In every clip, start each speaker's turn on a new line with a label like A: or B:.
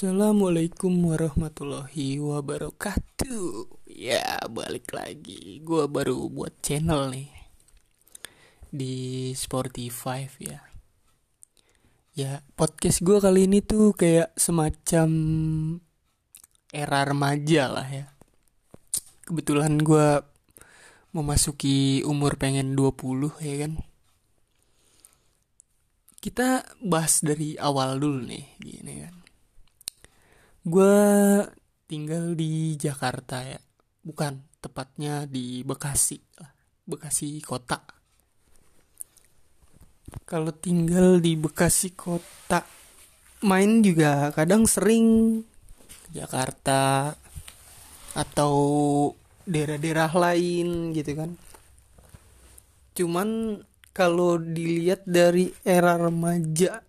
A: Assalamualaikum warahmatullahi wabarakatuh. Ya balik lagi. Gue baru buat channel nih. Di Spotify ya. Ya podcast gue kali ini tuh kayak semacam Era remaja lah ya. Kebetulan gue Memasuki umur pengen 20 ya kan? Kita bahas dari awal dulu nih Gini kan gue tinggal di Jakarta ya. Bukan tepatnya di Bekasi Bekasi kota. Kalau tinggal di Bekasi kota main juga kadang sering Jakarta atau daerah-daerah lain gitu kan. Cuman kalau dilihat dari era remaja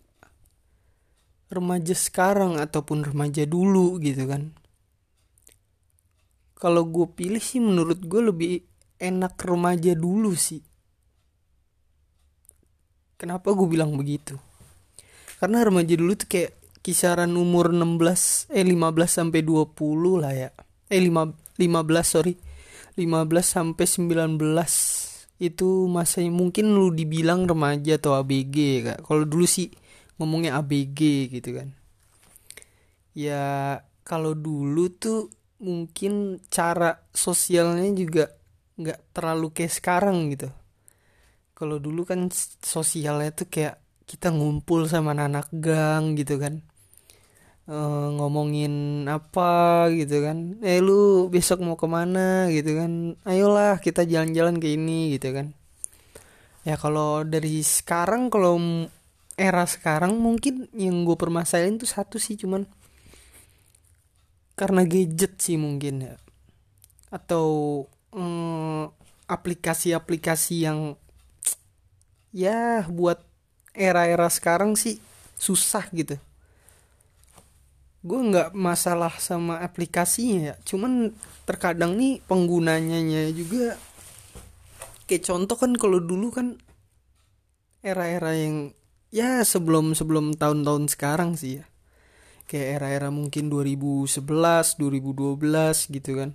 A: remaja sekarang ataupun remaja dulu gitu kan. Kalau gue pilih sih menurut gue lebih enak remaja dulu sih. Kenapa gue bilang begitu? Karena remaja dulu tuh kayak kisaran umur 16 eh 15 sampai 20 lah ya. Eh 5 15 sorry. 15 sampai 19 itu masanya mungkin lu dibilang remaja atau ABG kak. Kalau dulu sih ngomongnya ABG gitu kan. Ya kalau dulu tuh mungkin cara sosialnya juga nggak terlalu kayak sekarang gitu. Kalau dulu kan sosialnya tuh kayak kita ngumpul sama anak gang gitu kan. E, ngomongin apa gitu kan. Eh lu besok mau ke mana? gitu kan. Ayolah kita jalan-jalan ke ini gitu kan. Ya kalau dari sekarang kalau era sekarang mungkin yang gue permasalahin tuh satu sih cuman karena gadget sih mungkin ya. Atau aplikasi-aplikasi hmm, yang ya buat era-era sekarang sih susah gitu. Gue nggak masalah sama aplikasinya ya. Cuman terkadang nih penggunanya juga kayak contoh kan kalau dulu kan era-era yang ya sebelum sebelum tahun-tahun sekarang sih ya. Kayak era-era mungkin 2011 2012 gitu kan.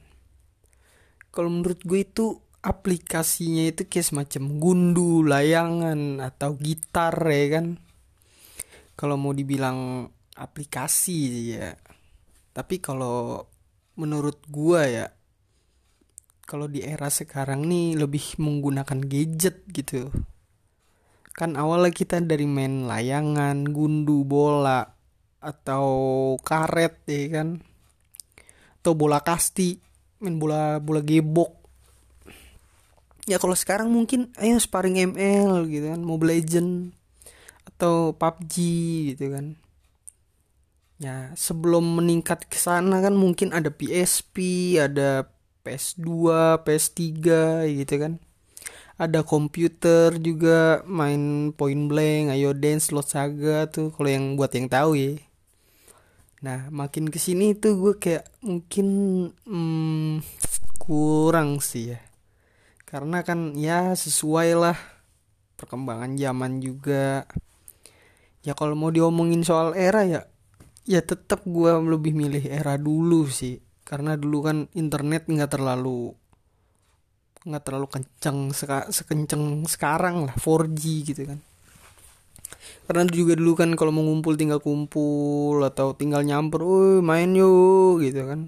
A: Kalau menurut gue itu aplikasinya itu kayak semacam gundu layangan atau gitar ya kan. Kalau mau dibilang aplikasi ya. Tapi kalau menurut gue ya kalau di era sekarang nih lebih menggunakan gadget gitu kan awalnya kita dari main layangan gundu bola atau karet ya kan? Atau bola kasti main bola bola gebok. Ya kalau sekarang mungkin ayo sparring ML gitu kan Mobile Legend atau PUBG gitu kan. Ya sebelum meningkat ke sana kan mungkin ada PSP ada PS2 PS3 gitu kan ada komputer juga main point blank ayo dance slot saga tuh kalau yang buat yang tahu ya. Nah makin ke sini tuh gue kayak mungkin hmm, kurang sih ya. Karena kan ya sesuai lah perkembangan zaman juga. Ya kalau mau diomongin soal era ya ya tetap gue lebih milih era dulu sih. Karena dulu kan internet nggak terlalu nggak terlalu kenceng seka, sekenceng sekarang lah 4G gitu kan karena juga dulu kan kalau mau ngumpul tinggal kumpul atau tinggal nyamper, oh main yuk gitu kan.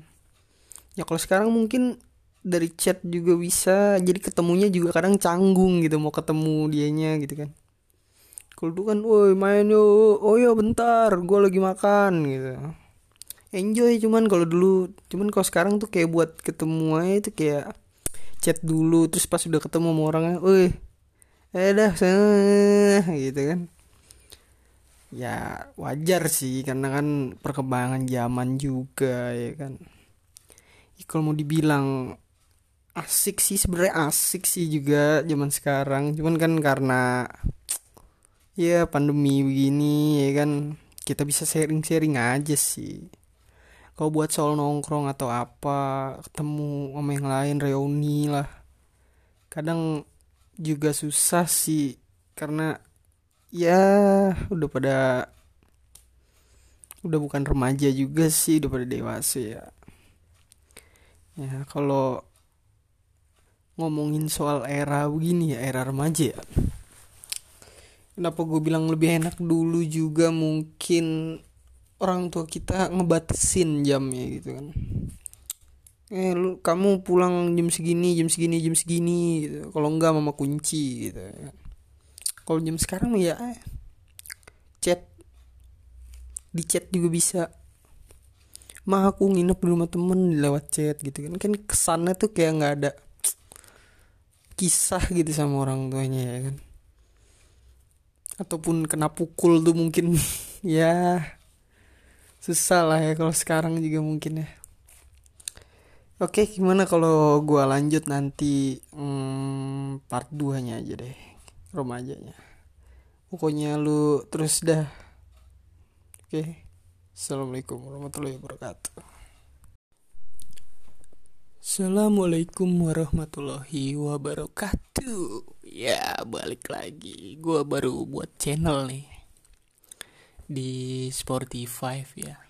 A: Ya kalau sekarang mungkin dari chat juga bisa, jadi ketemunya juga kadang canggung gitu mau ketemu dianya gitu kan. Kalau dulu kan, woi main yuk, oh ya bentar, gue lagi makan gitu. Enjoy cuman kalau dulu, cuman kalau sekarang tuh kayak buat ketemu aja itu kayak chat dulu terus pas udah ketemu sama orangnya, woi, eh dah gitu kan. Ya wajar sih karena kan perkembangan zaman juga ya kan. Ya, kalau mau dibilang asik sih sebenarnya asik sih juga zaman sekarang, cuman kan karena ya pandemi begini ya kan kita bisa sharing-sharing aja sih kalau buat soal nongkrong atau apa ketemu sama yang lain reuni lah. Kadang juga susah sih karena ya udah pada udah bukan remaja juga sih udah pada dewasa ya. Ya kalau ngomongin soal era begini ya era remaja ya. Kenapa gue bilang lebih enak dulu juga mungkin orang tua kita ngebatasin jamnya gitu kan. Eh lu kamu pulang jam segini jam segini jam segini gitu. Kalau enggak mama kunci gitu kalau jam sekarang ya eh, chat. Di chat juga bisa. Mah aku nginep di rumah temen lewat chat gitu kan. Kan kesannya tuh kayak nggak ada kisah gitu sama orang tuanya ya kan. Ataupun kena pukul tuh mungkin. Ya susah lah ya kalau sekarang juga mungkin ya. Oke gimana kalau gua lanjut nanti hmm, part 2 nya aja deh remajanya. Pokoknya lu terus dah. Oke assalamualaikum warahmatullahi wabarakatuh. Assalamualaikum warahmatullahi wabarakatuh. Ya balik lagi. Gue baru buat channel nih Di Spotify ya.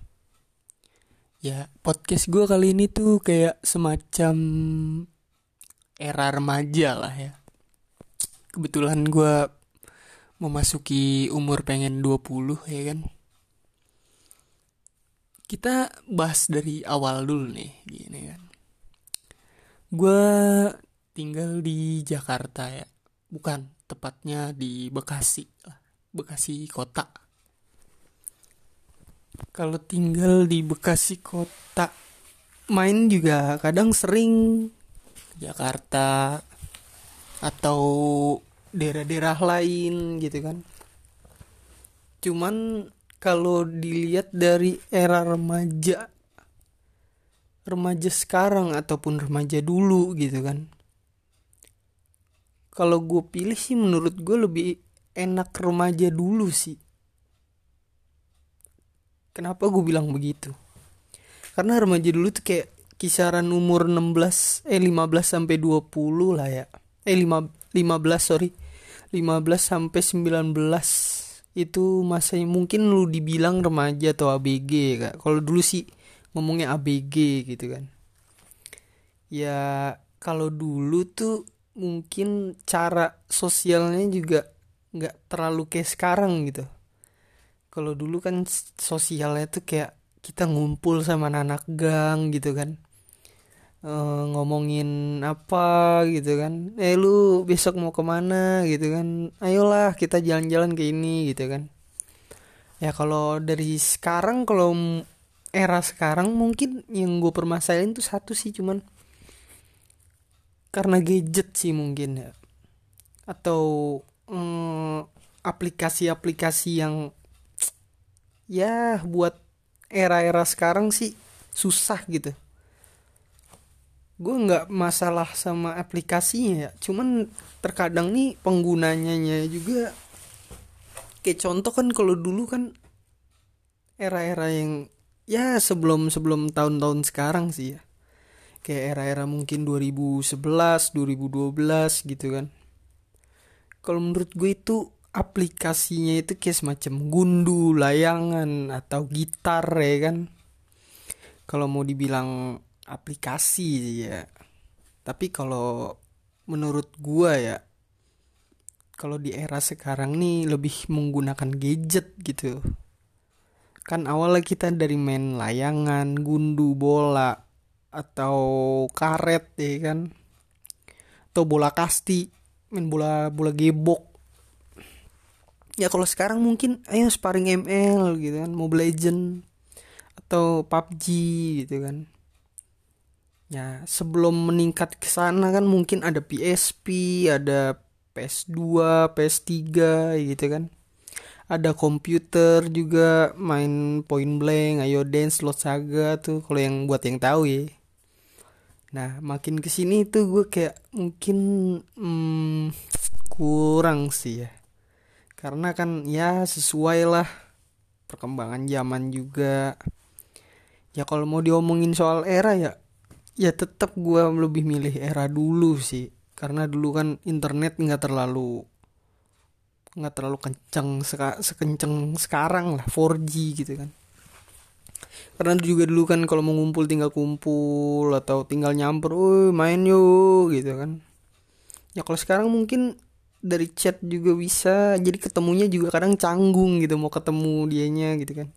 A: Ya podcast gue kali ini tuh kayak semacam Era remaja lah ya. Kebetulan gue Memasuki umur pengen 20 ya kan. Kita bahas dari awal dulu nih Gini kan. Gue tinggal di Jakarta ya. Bukan tepatnya di Bekasi Bekasi kota kalau tinggal di Bekasi kota main juga kadang sering. Jakarta atau daerah-daerah lain gitu kan. Cuman kalau dilihat dari era remaja remaja sekarang ataupun remaja dulu gitu kan. Kalau gue pilih sih menurut gue lebih enak remaja dulu sih kenapa gue bilang begitu? Karena remaja dulu tuh kayak kisaran umur 16 eh 15 sampai 20 lah ya. Eh 5 15 sorry. 15 sampai 19 itu masanya mungkin lu dibilang remaja atau ABG kak. Kalau dulu sih ngomongnya ABG gitu kan. Ya kalau dulu tuh mungkin cara sosialnya juga nggak terlalu kayak sekarang gitu kalau dulu kan sosialnya tuh kayak kita ngumpul sama anak, -anak gang gitu kan. E, ngomongin apa gitu kan. Eh lu besok mau ke mana? gitu kan. Ayolah kita jalan-jalan ke ini gitu kan. Ya kalau dari sekarang kalau era sekarang mungkin yang gue permasalahin tuh satu sih cuman karena gadget sih mungkin ya. Atau mm, aplikasi-aplikasi yang ya buat era-era sekarang sih susah gitu. Gue nggak masalah sama aplikasinya ya. Cuman terkadang nih penggunanya juga kayak contoh kan kalau dulu kan era-era yang ya sebelum sebelum tahun-tahun sekarang sih ya. Kayak era-era mungkin 2011 2012 gitu kan. Kalau menurut gue itu aplikasinya itu kayak semacam gundu layangan atau gitar ya kan? Kalau mau dibilang aplikasi ya. Tapi kalau menurut gue ya kalau di era sekarang nih lebih menggunakan gadget gitu. Kan awalnya kita dari main layangan gundu bola atau karet ya kan? Atau bola kasti main bola bola gebok ya kalau sekarang mungkin ayo sparring ML gitu kan Mobile Legend atau PUBG gitu kan. Ya sebelum meningkat ke sana kan mungkin ada PSP ada PS2 PS3 gitu kan. Ada komputer juga main point blank ayo dance slot saga tuh kalau yang buat yang tahu ya. Nah makin ke sini tuh gue kayak mungkin hmm, kurang sih ya karena kan ya sesuai lah perkembangan zaman juga. Ya kalau mau diomongin soal era ya ya tetap gue lebih milih era dulu sih. Karena dulu kan internet nggak terlalu nggak terlalu kenceng seka, sekenceng sekarang lah 4G gitu kan. Karena juga dulu kan kalau mau ngumpul tinggal kumpul atau tinggal nyamper, oh main yuk gitu kan. Ya kalau sekarang mungkin dari chat juga bisa, jadi ketemunya juga kadang canggung gitu mau ketemu dianya gitu kan.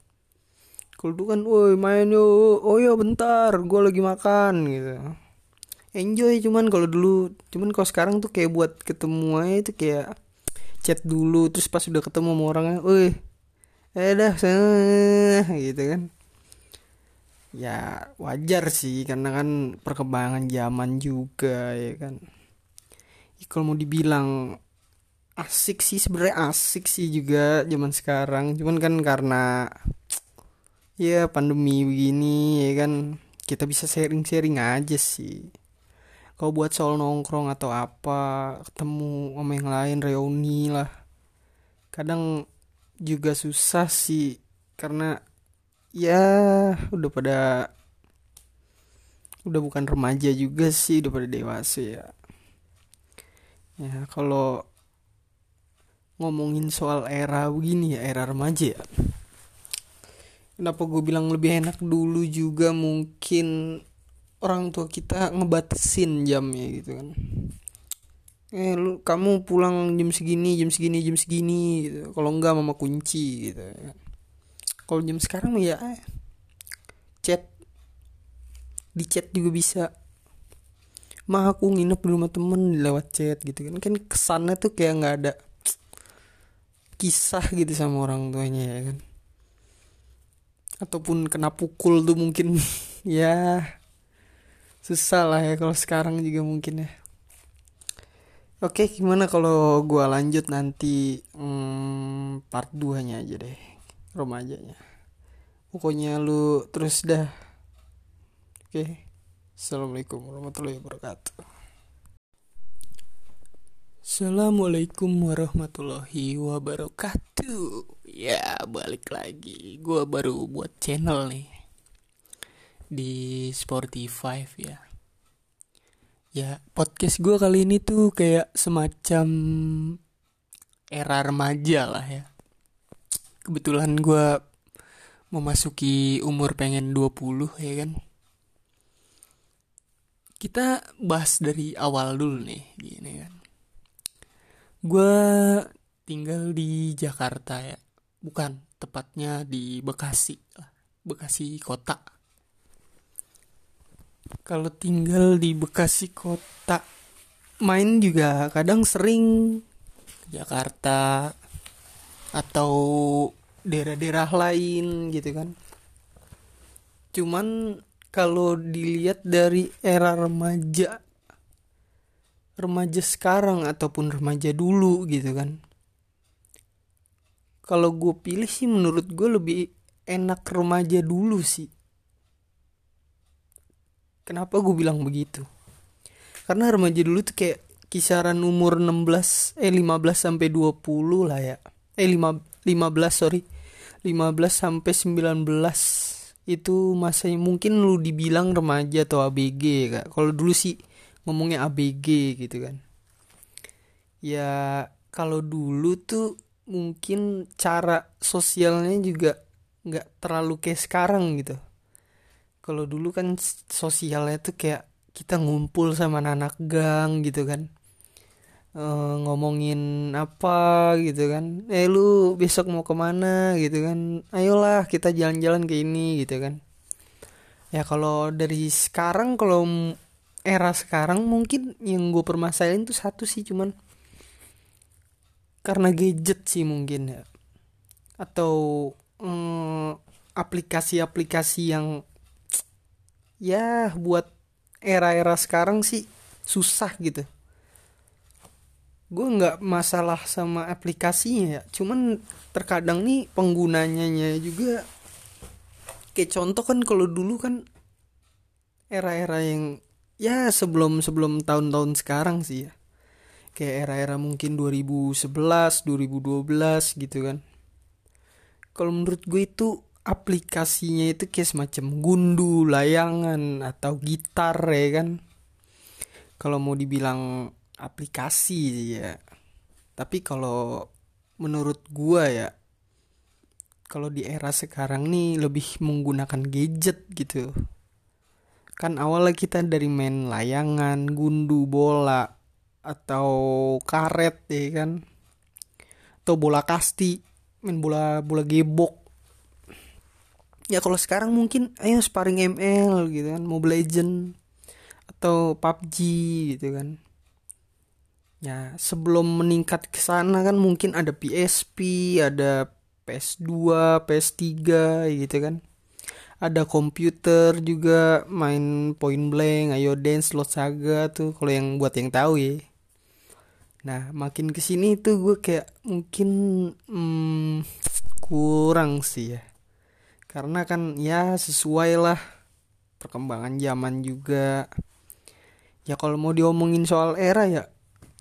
A: Kalau dulu kan, woi main yuk, oh ya bentar, gue lagi makan gitu. Enjoy cuman kalau dulu, cuman kalau sekarang tuh kayak buat ketemu aja itu kayak chat dulu, terus pas udah ketemu sama orangnya, woi, eh dah sana gitu kan ya wajar sih karena kan perkembangan zaman juga ya kan kalau mau dibilang asik sih sebenarnya asik sih juga zaman sekarang. Cuman kan karena ya pandemi begini ya kan kita bisa sharing-sharing aja sih. Kalau buat soal nongkrong atau apa ketemu sama yang lain reuni lah. Kadang juga susah sih karena ya udah pada udah bukan remaja juga sih udah pada dewasa ya. Ya kalau ngomongin soal era begini ya era remaja ya. Kenapa gue bilang lebih enak dulu juga mungkin orang tua kita ngebatasin jamnya gitu kan. Eh lu kamu pulang jam segini jam segini jam segini gitu. Kalau enggak mama kunci gitu ya. Kalau jam sekarang ya chat. Di chat juga bisa. Mah aku nginep di rumah temen lewat chat gitu kan. Kan kesannya tuh kayak nggak ada kisah gitu sama orang tuanya ya kan? Ataupun kena pukul tuh mungkin. Ya susah lah ya kalau sekarang juga mungkin ya. Oke, gimana kalau gua lanjut nanti hmm, part 2 nya aja deh remajanya. Pokoknya lu terus dah. Oke assalamualaikum warahmatullahi wabarakatuh Assalamualaikum warahmatullahi wabarakatuh. Ya balik lagi. Gue baru buat channel nih. Di Spotify ya. Ya podcast gue kali ini tuh kayak semacam Era remaja lah ya. Kebetulan gue memasuki umur pengen 20 ya kan? Kita bahas dari awal dulu nih gini kan gue tinggal di Jakarta ya. Bukan tepatnya di Bekasi Bekasi kota. Kalau tinggal di Bekasi kota main juga kadang sering Jakarta atau daerah-daerah lain gitu kan. Cuman kalau dilihat dari era remaja remaja sekarang ataupun remaja dulu gitu kan. Kalau gue pilih sih menurut gue lebih enak remaja dulu sih. Kenapa gue bilang begitu? Karena remaja dulu tuh kayak kisaran umur 16 eh 15 sampai 20 lah ya. Eh 5 15 sorry. 15 sampai 19 itu masanya mungkin lu dibilang remaja atau ABG kak. Kalau dulu sih ngomongnya ABG gitu kan. Ya kalau dulu tuh mungkin cara sosialnya juga nggak terlalu kayak sekarang gitu. Kalau dulu kan sosialnya tuh kayak kita ngumpul sama anak, gang gitu kan. Uh, ngomongin apa gitu kan. Eh lu besok mau ke mana gitu kan. Ayolah kita jalan-jalan ke ini gitu kan. Ya kalau dari sekarang kalau era sekarang mungkin yang gue permasalahin tuh satu sih cuman karena gadget sih mungkin ya. Atau aplikasi aplikasi-aplikasi yang ya buat era-era sekarang sih susah gitu. Gue nggak masalah sama aplikasinya ya. Cuman terkadang nih penggunanya juga kayak contoh kan kalau dulu kan era-era yang ya sebelum sebelum tahun-tahun sekarang sih ya. Kayak era-era mungkin 2011 2012 gitu kan. Kalau menurut gue itu aplikasinya itu kayak semacam gundu layangan atau gitar ya kan. Kalau mau dibilang aplikasi ya. Tapi kalau menurut gua ya kalau di era sekarang nih lebih menggunakan gadget gitu kan awalnya kita dari main layangan gundu bola atau karet ya kan? Atau bola kasti main bola bola gebok. Ya kalau sekarang mungkin ayo sparring ML gitu kan Mobile Legend atau PUBG gitu kan. Ya sebelum meningkat ke sana kan mungkin ada PSP ada PS2 PS3 gitu kan ada komputer juga main point blank ayo dance slot saga tuh kalau yang buat yang tahu ya. Nah makin ke sini tuh gue kayak mungkin hmm, kurang sih ya. Karena kan ya sesuai lah perkembangan zaman juga. Ya kalau mau diomongin soal era ya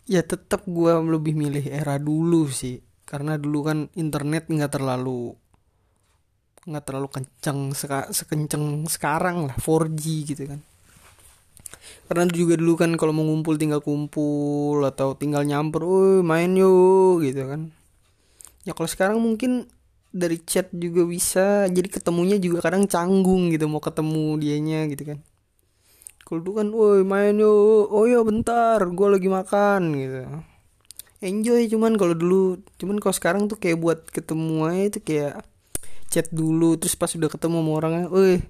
A: ya tetap gue lebih milih era dulu sih. Karena dulu kan internet nggak terlalu nggak terlalu kenceng seka, sekenceng sekarang lah 4G gitu kan. Karena juga dulu kan kalau mau ngumpul tinggal kumpul atau tinggal nyamper, oh main yuk gitu kan. Ya kalau sekarang mungkin dari chat juga bisa, jadi ketemunya juga kadang canggung gitu mau ketemu dianya gitu kan. Kalau dulu kan woi main yuk oh ya bentar gue lagi makan gitu. Enjoy cuman kalau dulu cuman kalau sekarang tuh kayak buat ketemu aja itu kayak chat dulu terus pas udah ketemu sama orangnya woi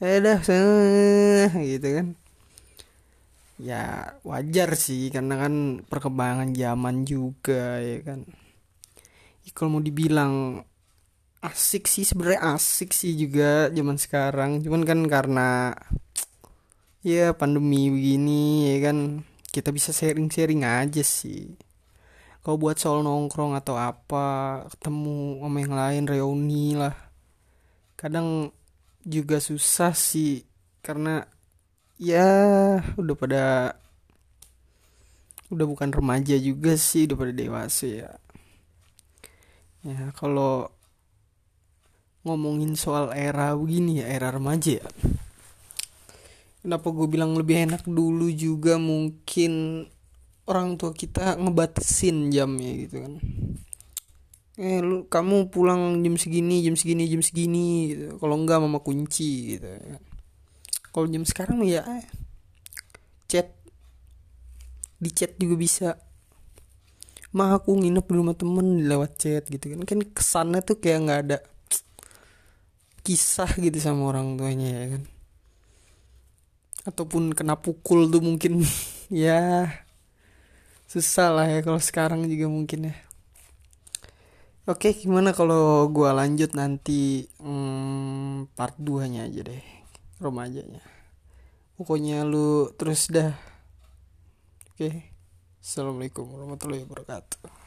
A: eh dah gitu kan. Ya wajar sih karena kan perkembangan zaman juga ya kan. Ya, kalau mau dibilang asik sih sebenarnya asik sih juga zaman sekarang. Cuman kan karena ya pandemi begini ya kan kita bisa sharing-sharing aja sih kalau buat soal nongkrong atau apa ketemu sama yang lain reuni lah. Kadang juga susah sih karena ya udah pada udah bukan remaja juga sih udah pada dewasa ya. Ya kalau ngomongin soal era begini ya era remaja ya. Kenapa gue bilang lebih enak dulu juga mungkin orang tua kita ngebatasin jamnya gitu kan. Eh lu kamu pulang jam segini jam segini jam segini gitu. Kalau enggak mama kunci gitu kalau jam sekarang ya eh, chat. Di chat juga bisa. Mah aku nginep di rumah temen lewat chat gitu kan. Kan kesannya tuh kayak nggak ada kisah gitu sama orang tuanya ya kan. Ataupun kena pukul tuh mungkin. Ya susah lah ya kalau sekarang juga mungkin ya. Oke gimana kalau gua lanjut nanti hmm, part 2 nya aja deh remajanya. Pokoknya lu terus dah. Oke assalamualaikum warahmatullahi wabarakatuh